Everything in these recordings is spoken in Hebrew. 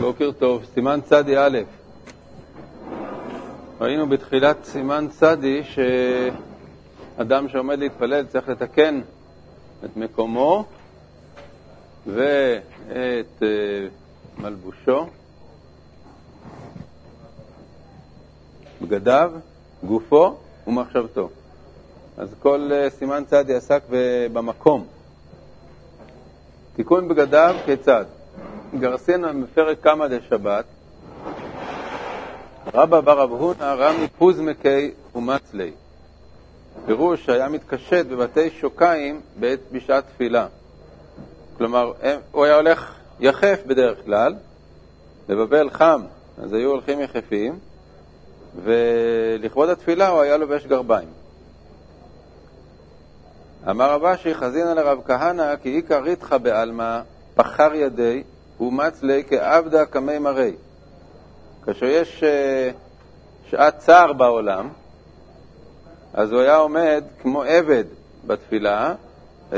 בוקר טוב, סימן צדי א'. ראינו בתחילת סימן צדי שאדם שעומד להתפלל צריך לתקן את מקומו ואת אה, מלבושו, בגדיו, גופו ומחשבתו. אז כל אה, סימן צדי עסק במקום. תיקון בגדיו כיצד? גרסין בפרק קמא דשבת, רבא בר אב הונא רמי פוזמקי ומצלי. פירוש שהיה מתקשט בבתי שוקיים בעת בשעת תפילה. כלומר, הוא היה הולך יחף בדרך כלל, לבבל חם, אז היו הולכים יחפים, ולכבוד התפילה הוא היה לובש גרביים. אמר רבשי, חזינא לרב כהנא, כי איכא ריתחא בעלמא, פחר ידי, אומץ לי כעבדא קמי מרי. כאשר יש uh, שעת צער בעולם, אז הוא היה עומד כמו עבד בתפילה, uh,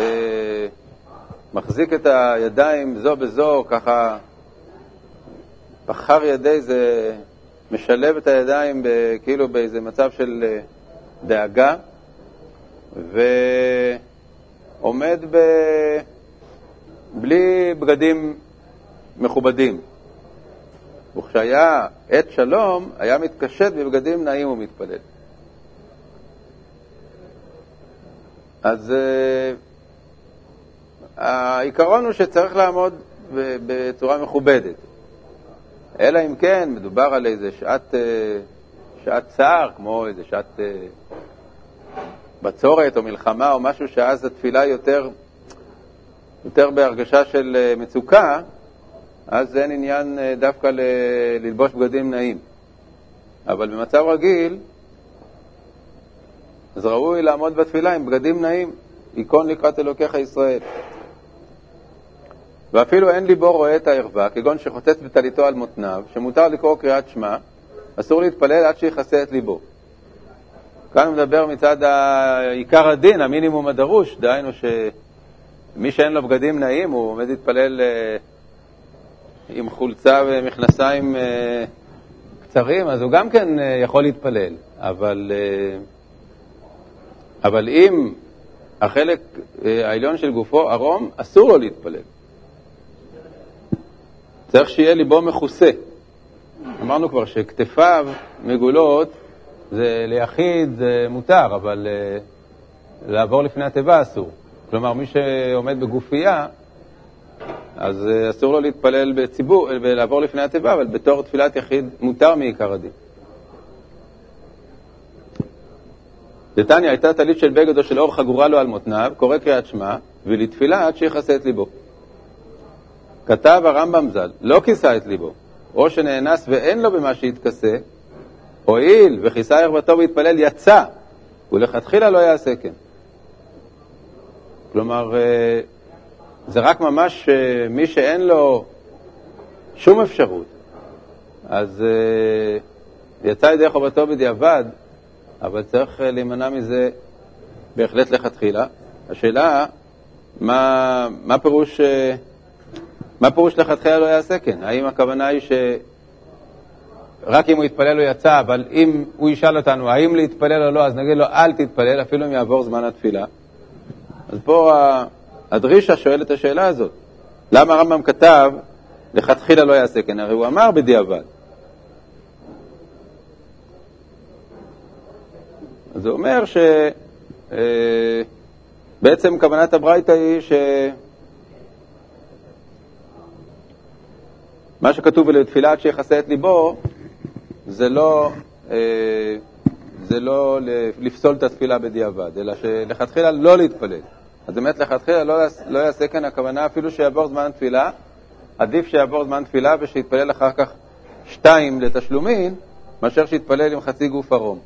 מחזיק את הידיים זו בזו, ככה, פחר ידי זה משלב את הידיים כאילו באיזה מצב של uh, דאגה, ועומד ב... בלי בגדים מכובדים. וכשהיה עת שלום, היה מתקשט בבגדים נעים ומתפלל. אז uh, העיקרון הוא שצריך לעמוד בצורה מכובדת. אלא אם כן מדובר על איזה שעת, uh, שעת צער, כמו איזה שעת uh, בצורת או מלחמה או משהו שאז התפילה יותר, יותר בהרגשה של מצוקה, אז אין עניין אה, דווקא ל... ללבוש בגדים נעים. אבל במצב רגיל, אז ראוי לעמוד בתפילה עם בגדים נעים, ייכון לקראת אלוקיך ישראל. ואפילו אין ליבו רואה את הערווה, כגון שחוצץ בטליתו על מותניו, שמותר לקרוא קריאת שמע, אסור להתפלל עד שיכסה את ליבו. כאן הוא מדבר מצד עיקר הדין, המינימום הדרוש, דהיינו שמי שאין לו בגדים נעים, הוא עומד להתפלל אה, עם חולצה ומכנסיים אה, קצרים, אז הוא גם כן אה, יכול להתפלל. אבל, אבל אם החלק העליון של גופו ערום, אסור לו להתפלל. צריך שיהיה ליבו מכוסה. אמרנו כבר שכתפיו מגולות, זה ליחיד זה מותר, אבל לעבור לפני התיבה אסור. כלומר, מי שעומד בגופייה, אז אה, אסור לו להתפלל בציבור ולעבור לפני התיבה, אבל בתור תפילת יחיד מותר מעיקר הדין. דתניא הייתה טלית של בגד או של אור חגורה לו על מותניו, קורא קריאת שמע, ולתפילה עד שיכסה את ליבו. כתב הרמב"ם ז"ל, לא כיסה את ליבו, או שנאנס ואין לו במה שיתכסה, הואיל וכיסה ערוותו והתפלל יצא, ולכתחילה לא יעשה כן. כלומר, אה, זה רק ממש אה, מי שאין לו שום אפשרות. אז uh, יצא ידי חובתו בדיעבד, אבל צריך להימנע מזה בהחלט לכתחילה. השאלה, מה, מה פירוש, מה פירוש לכתחילה לא יעשה כן? האם הכוונה היא שרק אם הוא יתפלל הוא יצא, אבל אם הוא ישאל אותנו האם להתפלל או לא, אז נגיד לו אל תתפלל, אפילו אם יעבור זמן התפילה. אז פה הדרישה שואל את השאלה הזאת. למה הרמב"ם כתב, לכתחילה לא יעשה כן? הרי הוא אמר בדיעבד. אז הוא אומר שבעצם אה, כוונת הברייתא היא ש... מה שכתוב ולתפילה עד שיכסה את ליבו, זה לא, אה, זה לא לפסול את התפילה בדיעבד, אלא שלכתחילה לא להתפלל. אז באמת לכתחילה לא, לא יעשה כאן הכוונה אפילו שיעבור זמן תפילה, עדיף שיעבור זמן תפילה ושיתפלל אחר כך שתיים לתשלומין, מאשר שיתפלל עם חצי גוף ערום.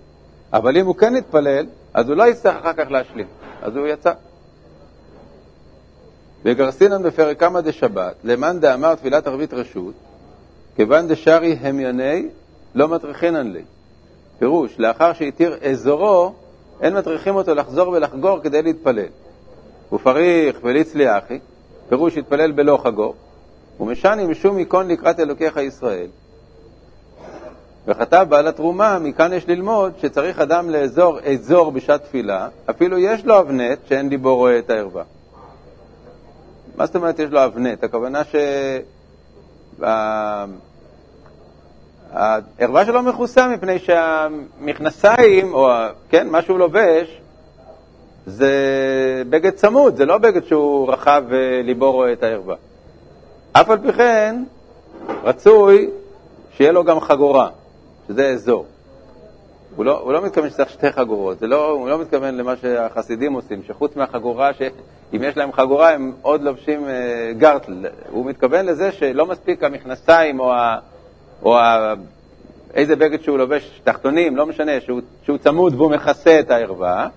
אבל אם הוא כן יתפלל, אז הוא לא יצטרך אחר כך להשלים, אז הוא יצא. וגרסינן בפרק כמה דשבת, למאן דאמר תפילת ערבית רשות, כיוון דשארי המייני, לא מטריחינן לי. פירוש, לאחר שהתיר אזורו, אין מטריחים אותו לחזור ולחגור כדי להתפלל. ופריך וליצלי אחי, פירוש התפלל בלא חגור, ומשני משום ייכון לקראת אלוקיך ישראל. וכתב בעל התרומה, מכאן יש ללמוד שצריך אדם לאזור אזור בשעת תפילה, אפילו יש לו אבנט שאין ליבו רואה את הערווה. מה זאת אומרת יש לו אבנט? הכוונה שהערווה שלו מכוסה מפני שהמכנסיים, או כן, מה שהוא לובש, זה בגד צמוד, זה לא בגד שהוא רחב וליבו רואה את הערווה. אף על פי כן, רצוי שיהיה לו גם חגורה. שזה אזור. הוא לא, הוא לא מתכוון שצריך שתי חגורות, לא, הוא לא מתכוון למה שהחסידים עושים, שחוץ מהחגורה, שאם יש להם חגורה הם עוד לובשים אה, גרטל. הוא מתכוון לזה שלא מספיק המכנסיים או, ה, או ה, איזה בגד שהוא לובש, תחתונים, לא משנה, שהוא, שהוא צמוד והוא מכסה את הערווה,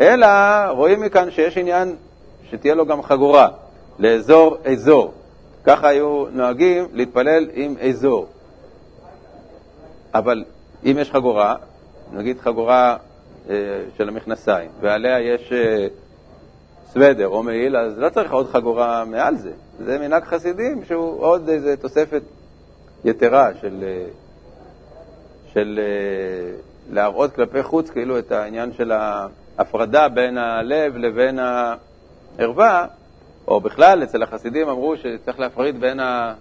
אלא רואים מכאן שיש עניין שתהיה לו גם חגורה, לאזור אזור. ככה היו נוהגים להתפלל עם אזור. אבל אם יש חגורה, נגיד חגורה אה, של המכנסיים, ועליה יש אה, סוודר או מעיל, אז לא צריך עוד חגורה מעל זה. זה מנהג חסידים שהוא עוד איזו תוספת יתרה של, אה, של אה, להראות כלפי חוץ כאילו את העניין של ההפרדה בין הלב לבין הערווה, או בכלל אצל החסידים אמרו שצריך להפריד בין ה...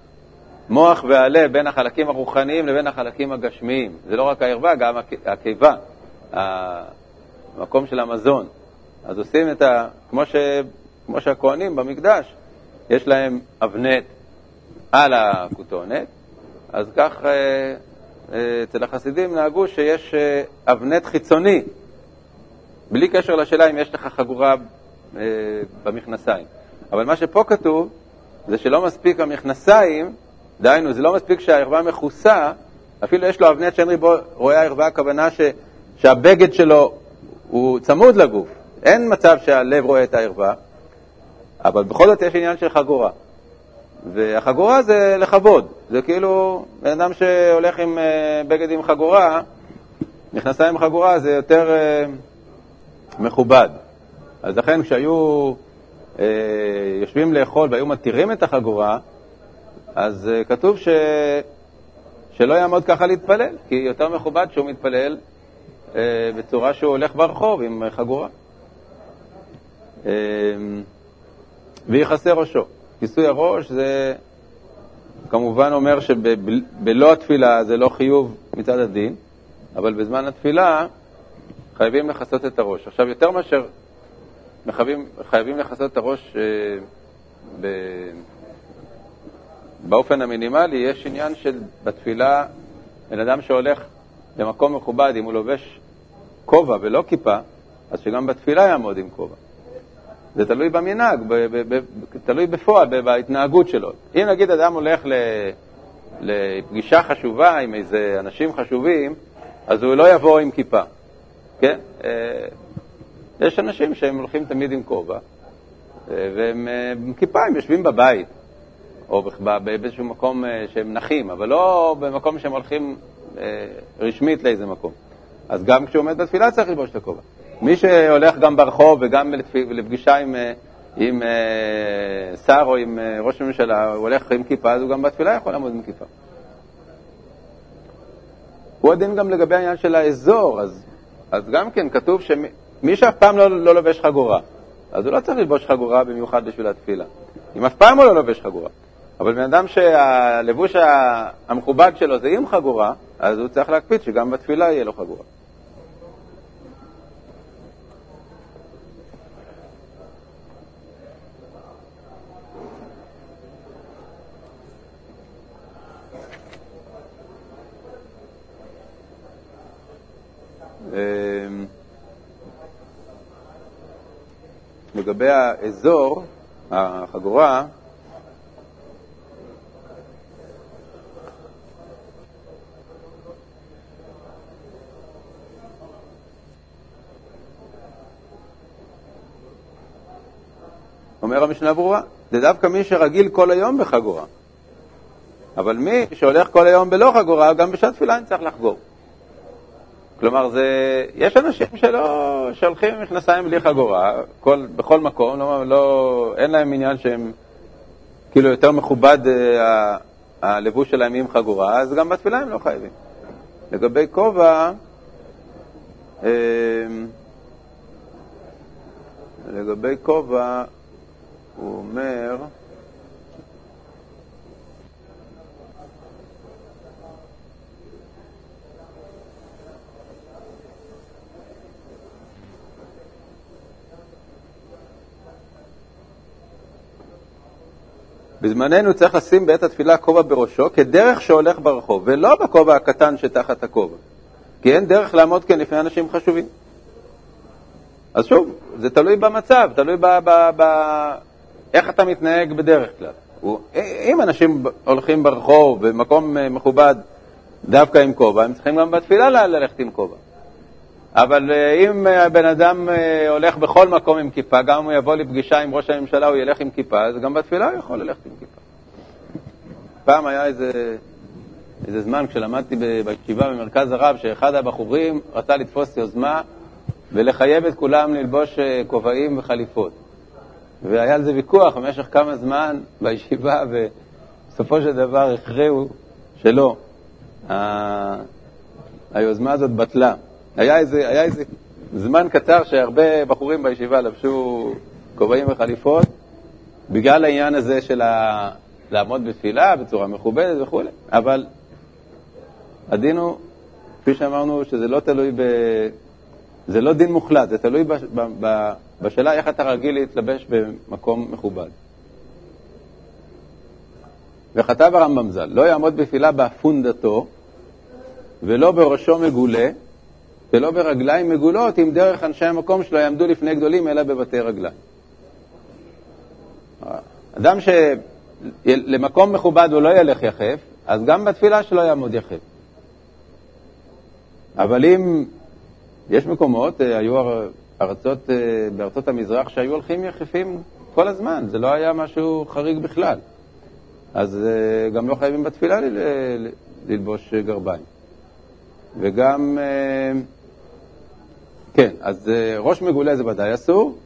מוח והלב בין החלקים הרוחניים לבין החלקים הגשמיים. זה לא רק הערווה, גם הקיבה, המקום של המזון. אז עושים את ה... כמו, ש... כמו שהכוהנים במקדש, יש להם אבנט על הכותונת, אז כך אה, אה, אצל החסידים נהגו שיש אה, אבנט חיצוני, בלי קשר לשאלה אם יש לך חגורה במכנסיים. אבל מה שפה כתוב זה שלא מספיק המכנסיים, דהיינו, זה לא מספיק שהערווה מכוסה, אפילו יש לו אבנט שאין ריבו רואה הערווה, הכוונה ש, שהבגד שלו הוא צמוד לגוף. אין מצב שהלב רואה את הערווה, אבל בכל זאת יש עניין של חגורה. והחגורה זה לכבוד, זה כאילו בן אדם שהולך עם אה, בגד עם חגורה, מכנסיים עם חגורה זה יותר אה, מכובד. אז לכן כשהיו אה, יושבים לאכול והיו מתירים את החגורה, אז כתוב ש... שלא יעמוד ככה להתפלל, כי יותר מכובד שהוא מתפלל בצורה שהוא הולך ברחוב עם חגורה. ויכסה ראשו. כיסוי הראש זה כמובן אומר שבלא התפילה זה לא חיוב מצד הדין, אבל בזמן התפילה חייבים לכסות את הראש. עכשיו, יותר מאשר חייבים, חייבים לכסות את הראש uh, ב... באופן המינימלי יש עניין של בתפילה, בן אדם שהולך למקום מכובד, אם הוא לובש כובע ולא כיפה, אז שגם בתפילה יעמוד עם כובע. זה תלוי במנהג, תלוי בפועל, בהתנהגות שלו. אם נגיד אדם הולך לפגישה חשובה עם איזה אנשים חשובים, אז הוא לא יבוא עם כיפה, כן? אה, יש אנשים שהם הולכים תמיד עם כובע, אה, והם אה, עם כיפה, הם יושבים בבית. או באיזשהו מקום שהם נחים, אבל לא במקום שהם הולכים רשמית לאיזה מקום. אז גם כשהוא עומד בתפילה צריך ללבוש את הכובע. מי שהולך גם ברחוב וגם לפגישה עם, אה, עם שר או עם ראש הממשלה, הוא הולך עם כיפה, אז הוא גם בתפילה יכול לעמוד עם כיפה. הוא הדין גם לגבי העניין של האזור, אז, אז גם כן כתוב שמי שאף פעם לא, לא לובש חגורה, אז הוא לא צריך ללבוש חגורה במיוחד בשביל התפילה. אם אף פעם הוא לא לובש חגורה. אבל בן אדם שהלבוש המכובד שלו זה עם חגורה, אז הוא צריך להקפיד שגם בתפילה יהיה לו חגורה. לגבי האזור, החגורה, אומר המשנה ברורה, זה דווקא מי שרגיל כל היום בחגורה. אבל מי שהולך כל היום בלא חגורה, גם בשעת תפילה אני צריך לחגור. כלומר, זה, יש אנשים שלא, שהולכים עם מכנסיים בלי חגורה, כל, בכל מקום, לא, לא, אין להם עניין שהם כאילו יותר מכובד אה, הלבוש שלהם עם חגורה, אז גם בתפילה הם לא חייבים. לגבי כובע, אה, לגבי כובע, הוא אומר, בזמננו צריך לשים בעת התפילה כובע בראשו כדרך שהולך ברחוב, ולא בכובע הקטן שתחת הכובע, כי אין דרך לעמוד כאן לפני אנשים חשובים. אז שוב, זה תלוי במצב, תלוי ב... ב, ב איך אתה מתנהג בדרך כלל. הוא, אם אנשים הולכים ברחוב במקום אה, מכובד דווקא עם כובע, הם צריכים גם בתפילה ללכת עם כובע. אבל אה, אם הבן אדם אה, הולך בכל מקום עם כיפה, גם אם הוא יבוא לפגישה עם ראש הממשלה, הוא ילך עם כיפה, אז גם בתפילה הוא יכול ללכת עם כיפה. פעם היה איזה, איזה זמן, כשלמדתי בישיבה במרכז הרב, שאחד הבחורים רצה לתפוס יוזמה ולחייב את כולם ללבוש אה, כובעים וחליפות. והיה על זה ויכוח במשך כמה זמן בישיבה, ובסופו של דבר הכריעו שלא. היוזמה הזאת בטלה. היה איזה, היה איזה זמן קצר שהרבה בחורים בישיבה לבשו כובעים וחליפות בגלל העניין הזה של ה... לעמוד בתפילה בצורה מכובדת וכו', אבל הדין הוא, כפי שאמרנו, שזה לא תלוי ב... זה לא דין מוחלט, זה תלוי ב... ב... ב... בשאלה איך אתה רגיל להתלבש במקום מכובד. וכתב הרמב"ם ז"ל, לא יעמוד בתפילה באפונדתו ולא בראשו מגולה, ולא ברגליים מגולות, אם דרך אנשי המקום שלו יעמדו לפני גדולים, אלא בבתי רגליים. אדם שלמקום מכובד הוא לא ילך יחף, אז גם בתפילה שלו יעמוד יחף. אבל אם יש מקומות, אה, היו ארצות, אה, בארצות המזרח שהיו הולכים יחפים כל הזמן, זה לא היה משהו חריג בכלל. אז אה, גם לא חייבים בתפילה ללבוש גרביים. וגם כן, אז אה, ראש מגולה זה ודאי אסור,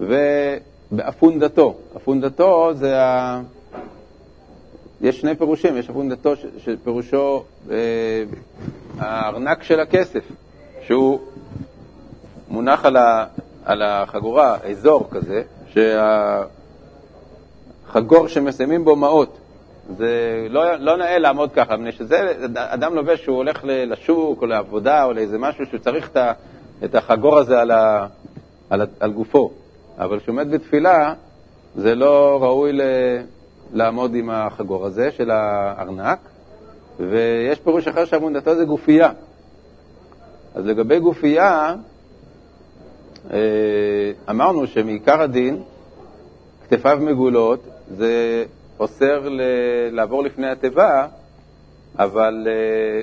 ובאפונדתו, אפונדתו זה ה... יש שני פירושים, יש אפונדתו שפירושו אה, הארנק של הכסף, שהוא מונח על, ה, על החגורה, אזור כזה, שהחגור שמסיימים בו מעות. זה לא, לא נאה לעמוד ככה, מפני שזה, אדם לובש שהוא הולך לשוק או לעבודה או לאיזה משהו שהוא צריך את ה... את החגור הזה על, ה, על, על גופו. אבל כשהוא עומד בתפילה, זה לא ראוי ל, לעמוד עם החגור הזה של הארנק, ויש פירוש אחר שעמודתו זה גופייה. אז לגבי גופייה, אה, אמרנו שמעיקר הדין, כתפיו מגולות, זה אוסר ל- לעבור לפני התיבה, אבל, אה,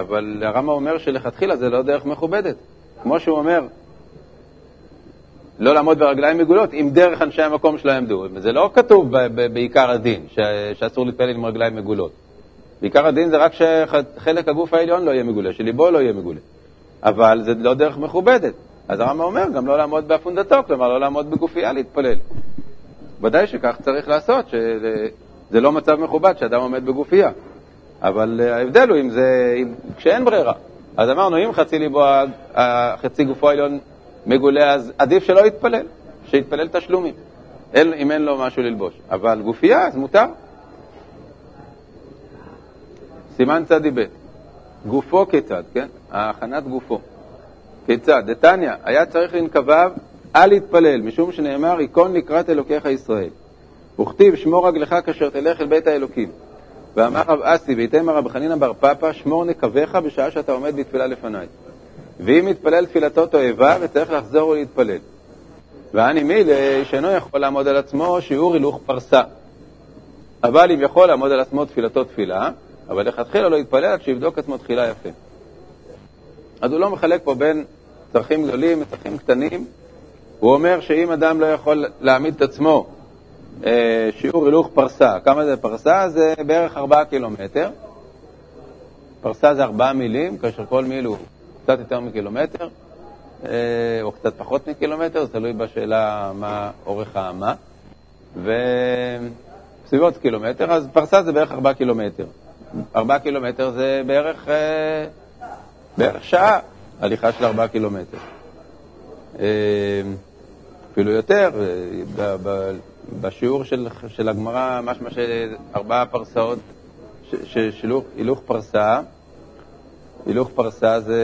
אבל הרמב"ם אומר שלכתחילה זה לא דרך מכובדת. כמו שהוא אומר, לא לעמוד ברגליים מגולות, אם דרך אנשי המקום שלו יעמדו. זה לא כתוב בעיקר הדין, שאסור להתפלל עם רגליים מגולות. בעיקר הדין זה רק שחלק הגוף העליון לא יהיה מגולה, שליבו לא יהיה מגולה. אבל זה לא דרך מכובדת. אז הרמב"ם אומר גם לא לעמוד באפונדתו, כלומר לא לעמוד בגופייה להתפלל. ודאי שכך צריך לעשות, שזה לא מצב מכובד שאדם עומד בגופייה. אבל ההבדל הוא אם זה, אם, כשאין ברירה. אז אמרנו, אם חצי ליבו, חצי גופו העליון מגולה, אז עדיף שלא יתפלל, שיתפלל תשלומים, אם אין לו משהו ללבוש. אבל גופייה, אז מותר. סימן צדי ב', גופו כיצד, כן? הכנת גופו. כיצד? דתניא, היה צריך לנקביו אל יתפלל, משום שנאמר, ייכון לקראת אלוקיך ישראל. וכתיב, שמור רגלך כאשר תלך אל בית האלוקים. ואמר רב אסי, ויתאם רב חנינא בר פפא, שמור נקביך בשעה שאתה עומד בתפילה לפניי. ואם יתפלל תפילתו תועבה, וצריך לחזור ולהתפלל. ואני מילי, שאינו יכול לעמוד על עצמו, שיעור הילוך פרסה. אבל אם יכול לעמוד על עצמו תפילתו תפילה, אבל לכתחילה לא יתפלל עד שיבדוק עצמו תחילה יפה. אז הוא לא מחלק פה בין צרכים גדולים לצרכים קטנים. הוא אומר שאם אדם לא יכול להעמיד את עצמו שיעור הילוך פרסה. כמה זה פרסה? זה בערך 4 קילומטר. פרסה זה 4 מילים, כאשר כל מיל הוא קצת יותר מקילומטר, אה, או קצת פחות מקילומטר, זה תלוי בשאלה מה אורך האמה. ו... בסביבות קילומטר, אז פרסה זה בערך 4 קילומטר. 4 קילומטר זה בערך, אה, בערך שעה הליכה של 4 קילומטר. אה, אפילו יותר, בשיעור של, של הגמרא, משמע של ארבעה פרסאות, של הילוך פרסה, הילוך פרסה זה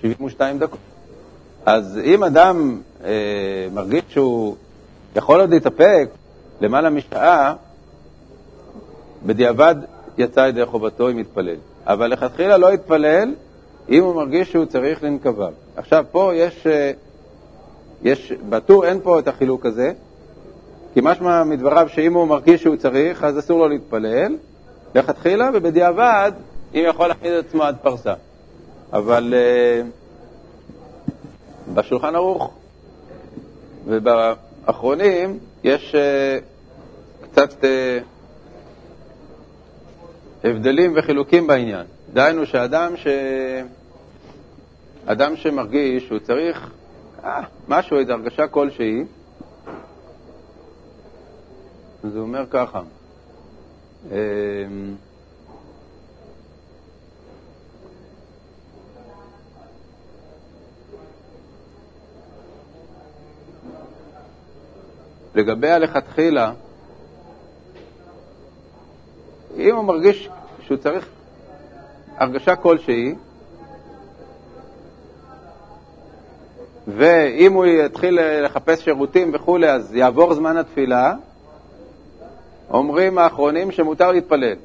72 דקות. אז אם אדם אה, מרגיש שהוא יכול עוד להתאפק למעלה משעה, בדיעבד יצא ידי חובתו אם יתפלל. אבל לכתחילה לא יתפלל אם הוא מרגיש שהוא צריך לנקביו. עכשיו, פה יש, אה, יש, בטור אין פה את החילוק הזה, כי משמע מדבריו שאם הוא מרגיש שהוא צריך, אז אסור לו להתפלל, לכתחילה, ובדיעבד, אם יכול להעמיד את עצמו עד פרסה. אבל uh, בשולחן ערוך ובאחרונים יש uh, קצת uh, הבדלים וחילוקים בעניין. דהיינו שאדם ש... אדם שמרגיש שהוא צריך אה, משהו, איזו הרגשה כלשהי, אז הוא אומר ככה, אמ, לגבי הלכתחילה, אם הוא מרגיש שהוא צריך הרגשה כלשהי, ואם הוא יתחיל לחפש שירותים וכולי, אז יעבור זמן התפילה, אומרים האחרונים שמותר להתפלל.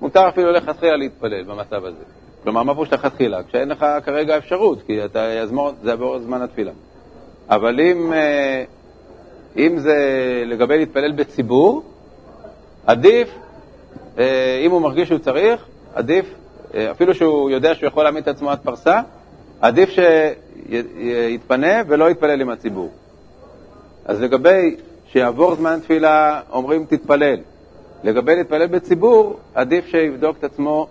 מותר אפילו לכתחילה להתפלל במצב הזה. כלומר, מה פירוש לכתחילה? כשאין לך כרגע אפשרות, כי אתה יזמור, זה יעבור זמן התפילה. אבל אם, אה, אם זה לגבי להתפלל בציבור, עדיף, אה, אם הוא מרגיש שהוא צריך, עדיף, אה, אפילו שהוא יודע שהוא יכול להעמיד את עצמו עד פרסה, עדיף שיתפנה ולא יתפלל עם הציבור. אז לגבי שיעבור זמן תפילה, אומרים תתפלל. לגבי להתפלל בציבור, עדיף שיבדוק את עצמו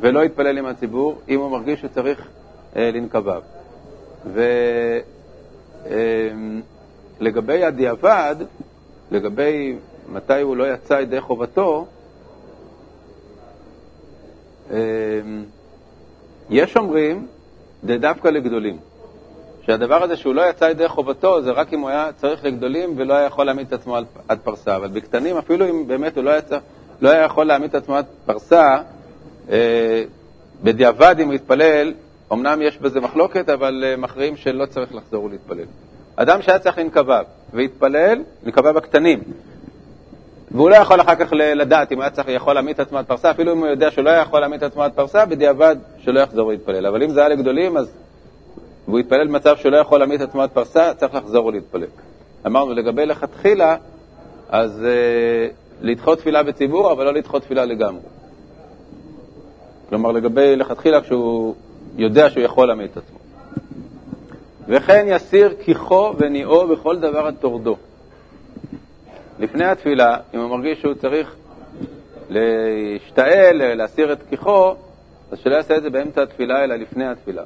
ולא יתפלל עם הציבור, אם הוא מרגיש שצריך אה, לנקביו. ולגבי אה, הדיעבד, לגבי מתי הוא לא יצא ידי חובתו, אה, יש אומרים, זה דווקא לגדולים. שהדבר הזה שהוא לא יצא ידי חובתו, זה רק אם הוא היה צריך לגדולים ולא היה יכול להעמיד את עצמו עד פרסה. אבל בקטנים, אפילו אם באמת הוא לא, יצא, לא היה יכול להעמיד את עצמו עד פרסה, אה, בדיעבד אם הוא יתפלל, אמנם יש בזה מחלוקת, אבל אה, מכריעים שלא צריך לחזור ולהתפלל. אדם שהיה צריך לנקביו והתפלל, לנקביו הקטנים, והוא לא יכול אחר כך לדעת אם היה צריך, יכול להעמיד את עצמו עד פרסה, אפילו אם הוא יודע שהוא לא יכול להעמיד את עצמו עד פרסה, בדיעבד שלא יחזור ולהתפלל. אבל אם זה היה לגדולים, אז והוא יתפלל במצב שהוא לא יכול להעמיד את עד פרסה, צריך לחזור ולהתפלל. אמרנו, לגבי לכתחילה, אז uh, לדחות תפילה בציבור, אבל לא לדחות תפילה לגמרי. כלומר, לגבי לכתחילה, כשהוא יודע שהוא יכול להעמיד את עצמו. וכן יסיר כיחו וניאו בכל דבר עד טורדו. לפני התפילה, אם הוא מרגיש שהוא צריך להשתעל, להסיר את כיחו, אז שלא יעשה את זה באמצע התפילה, אלא לפני התפילה.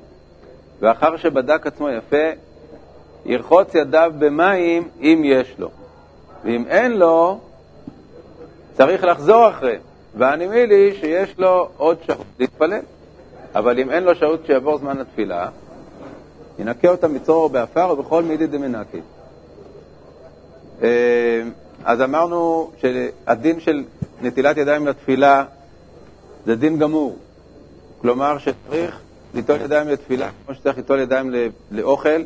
ואחר שבדק עצמו יפה, ירחוץ ידיו במים אם יש לו. ואם אין לו, צריך לחזור אחריהן. והני מילי שיש לו עוד שעות להתפלל. אבל אם אין לו שעות שיעבור זמן התפילה, ינקה אותם בצרור באפר ובכל מידי דמנקי. אה, אז אמרנו שהדין של נטילת ידיים לתפילה זה דין גמור. כלומר שצריך ליטול ידיים לתפילה, כמו שצריך ליטול ידיים לאוכל,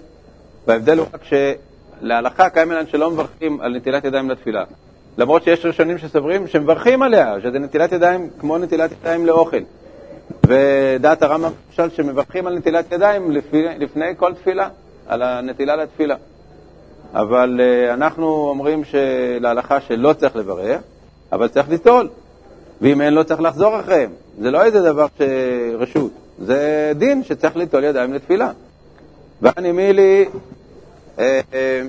וההבדל הוא רק שלהלכה קיים שלא מברכים על נטילת ידיים לתפילה. למרות שיש ראשונים שסוברים שמברכים עליה, שזה נטילת ידיים כמו נטילת ידיים לאוכל. ודעת הרמב"ם למשל שמברכים על נטילת ידיים לפני, לפני כל תפילה, על הנטילה לתפילה. אבל uh, אנחנו אומרים להלכה שלא צריך לברך, אבל צריך ליטול. ואם אין לו, צריך לחזור אחריהם. זה לא איזה דבר שרשות. זה דין שצריך ליטול ידיים לתפילה. ואני מילי, אה, אה,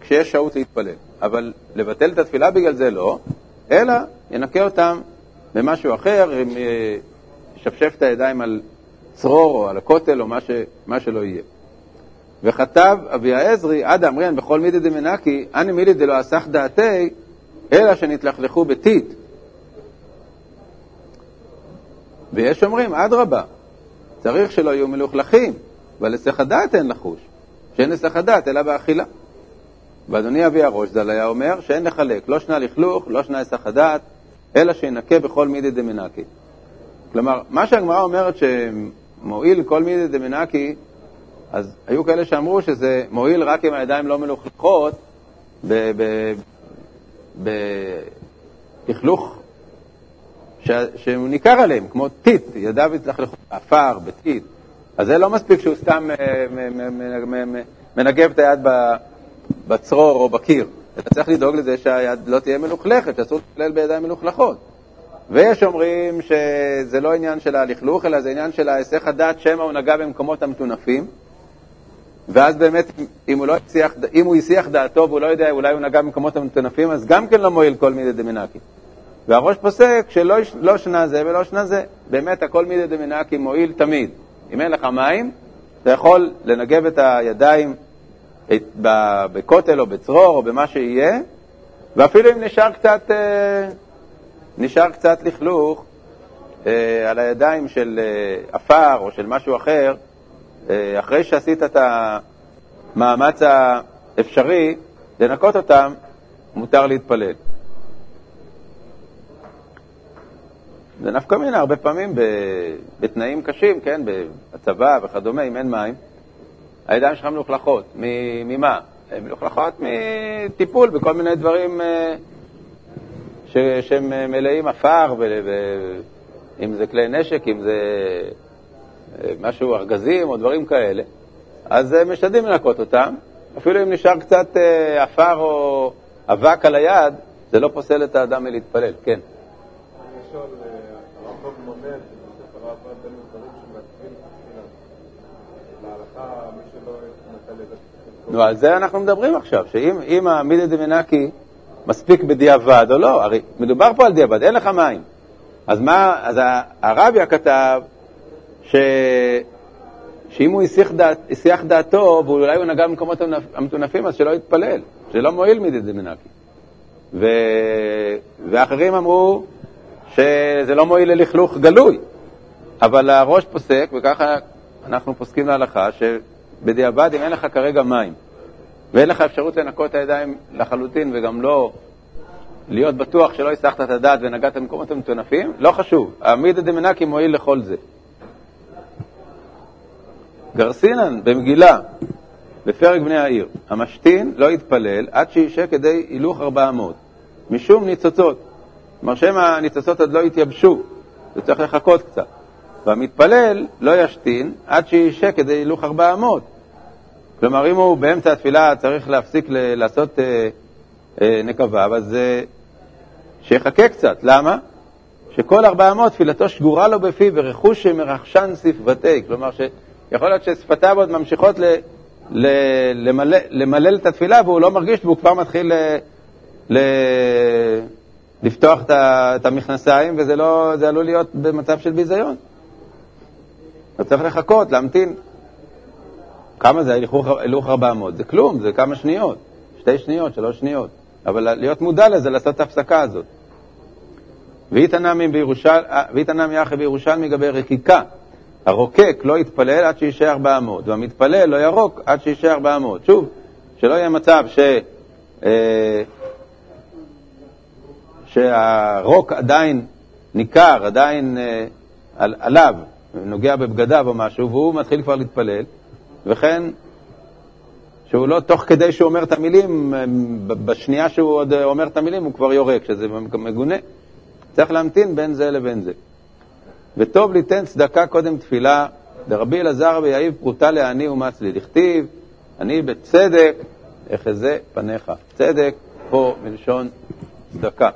כשיש שעות להתפלל. אבל לבטל את התפילה בגלל זה לא, אלא ינקה אותם במשהו אחר, אם אה, ישפשף את הידיים על צרור או על הכותל או מה, ש, מה שלא יהיה. וכתב אבי העזרי, עד אמריאן בכל מידי דמנקי, אני מילי דלא אסך דעתי, אלא שנתלכלכו בטיט. ויש אומרים, אדרבה, צריך שלא יהיו מלוכלכים, אבל היסח הדעת אין לחוש, שאין היסח הדעת אלא באכילה. ואדוני אבי הראש ז"ל היה אומר שאין לחלק, לא שנה לכלוך, לא שנה היסח הדעת, אלא שינקה בכל מידי דמנקי. כלומר, מה שהגמרא אומרת שמועיל כל מידי דמנקי, אז היו כאלה שאמרו שזה מועיל רק אם הידיים לא מלוכלכות בכלוך שהוא ניכר עליהם, כמו טיט, ידיו התלכלכו עפר, בטיט. אז זה לא מספיק שהוא סתם אה, מנגב את היד בצרור או בקיר. אתה צריך לדאוג לזה שהיד לא תהיה מלוכלכת, שאסור להתפלל בידיים מלוכלכות. ויש אומרים שזה לא עניין של הלכלוך, אלא זה עניין של ההיסח הדעת שמא הוא נגע במקומות המטונפים, ואז באמת, אם הוא, לא הסיח, אם הוא הסיח דעתו והוא לא יודע, אולי הוא נגע במקומות המטונפים, אז גם כן לא מועיל כל מידי דמנקי. והראש פוסק שלא לא שנה זה ולא שנה זה. באמת, הכל מידי דמנקי מועיל תמיד. אם אין לך מים, אתה יכול לנגב את הידיים בכותל או בצרור או במה שיהיה, ואפילו אם נשאר קצת, אה, נשאר קצת לכלוך אה, על הידיים של אה, עפר או של משהו אחר, אחרי שעשית את המאמץ האפשרי לנקות אותם, מותר להתפלל. זה נפקא מינה הרבה פעמים בתנאים קשים, כן, בצבא וכדומה, אם אין מים, הידיים שלך מלוכלכות. ממה? מלוכלכות מטיפול בכל מיני דברים אה, שהם מלאים עפר, אם זה כלי נשק, אם זה אה, משהו, ארגזים או דברים כאלה, אז אה, משתדלים לנקות אותם. אפילו אם נשאר קצת עפר או אבק על היד, זה לא פוסל את האדם מלהתפלל, כן. נו, על זה אנחנו מדברים עכשיו, שאם המידי דמנקי מספיק בדיעבד או לא, הרי מדובר פה על דיעבד, אין לך מים. אז מה, אז הרביה כתב ש... שאם הוא הסיח, דעת, הסיח דעתו, ואולי הוא נגע במקומות המטונפים, אז שלא יתפלל, שלא מועיל מידי דמנקי. ו... ואחרים אמרו שזה לא מועיל ללכלוך גלוי, אבל הראש פוסק, וככה אנחנו פוסקים להלכה, שבדיעבד, אם אין לך כרגע מים, ואין לך אפשרות לנקות את הידיים לחלוטין, וגם לא להיות בטוח שלא הסחת את הדעת ונגעת במקומות המטונפים, לא חשוב. העמיד הדמנקי מועיל לכל זה. גרסינן במגילה, בפרק בני העיר, המשתין לא יתפלל עד שישה כדי הילוך ארבע אמות, משום ניצוצות. כלומר, שמא הניצוצות עוד לא יתייבשו, זה צריך לחכות קצת. והמתפלל לא ישתין עד שישה כדי הילוך ארבע אמות. כלומר, אם הוא באמצע התפילה צריך להפסיק ל- לעשות אה, אה, נקבה, אז אה, שיחכה קצת. למה? שכל ארבע אמות תפילתו שגורה לו בפי ורכוש שמרחשן שפבתי. כלומר, שיכול להיות ששפתיו עוד ממשיכות ל- ל- למלל, למלל את התפילה והוא לא מרגיש והוא כבר מתחיל ל- ל- לפתוח את המכנסיים, וזה לא, עלול להיות במצב של ביזיון. אז צריך לחכות, להמתין. כמה זה הילוך 400? זה כלום, זה כמה שניות. שתי שניות, שלוש שניות. אבל להיות מודע לזה, לעשות את ההפסקה הזאת. ואיתנמי אחי בירושלמי לגבי רקיקה. הרוקק לא יתפלל עד שישאר 400, והמתפלל לא ירוק עד שישאר 400. שוב, שלא יהיה מצב ש... אה, שהרוק עדיין ניכר, עדיין אה, על, עליו, נוגע בבגדיו או משהו, והוא מתחיל כבר להתפלל, וכן שהוא לא, תוך כדי שהוא אומר את המילים, אה, בשנייה שהוא עוד אומר את המילים הוא כבר יורק, שזה מגונה. צריך להמתין בין זה לבין זה. וטוב ליתן צדקה קודם תפילה, דרבי אלעזר ויעיב פרוטה לעני ומצלי. דכתיב, אני בצדק אחזה פניך. צדק פה מלשון צדקה.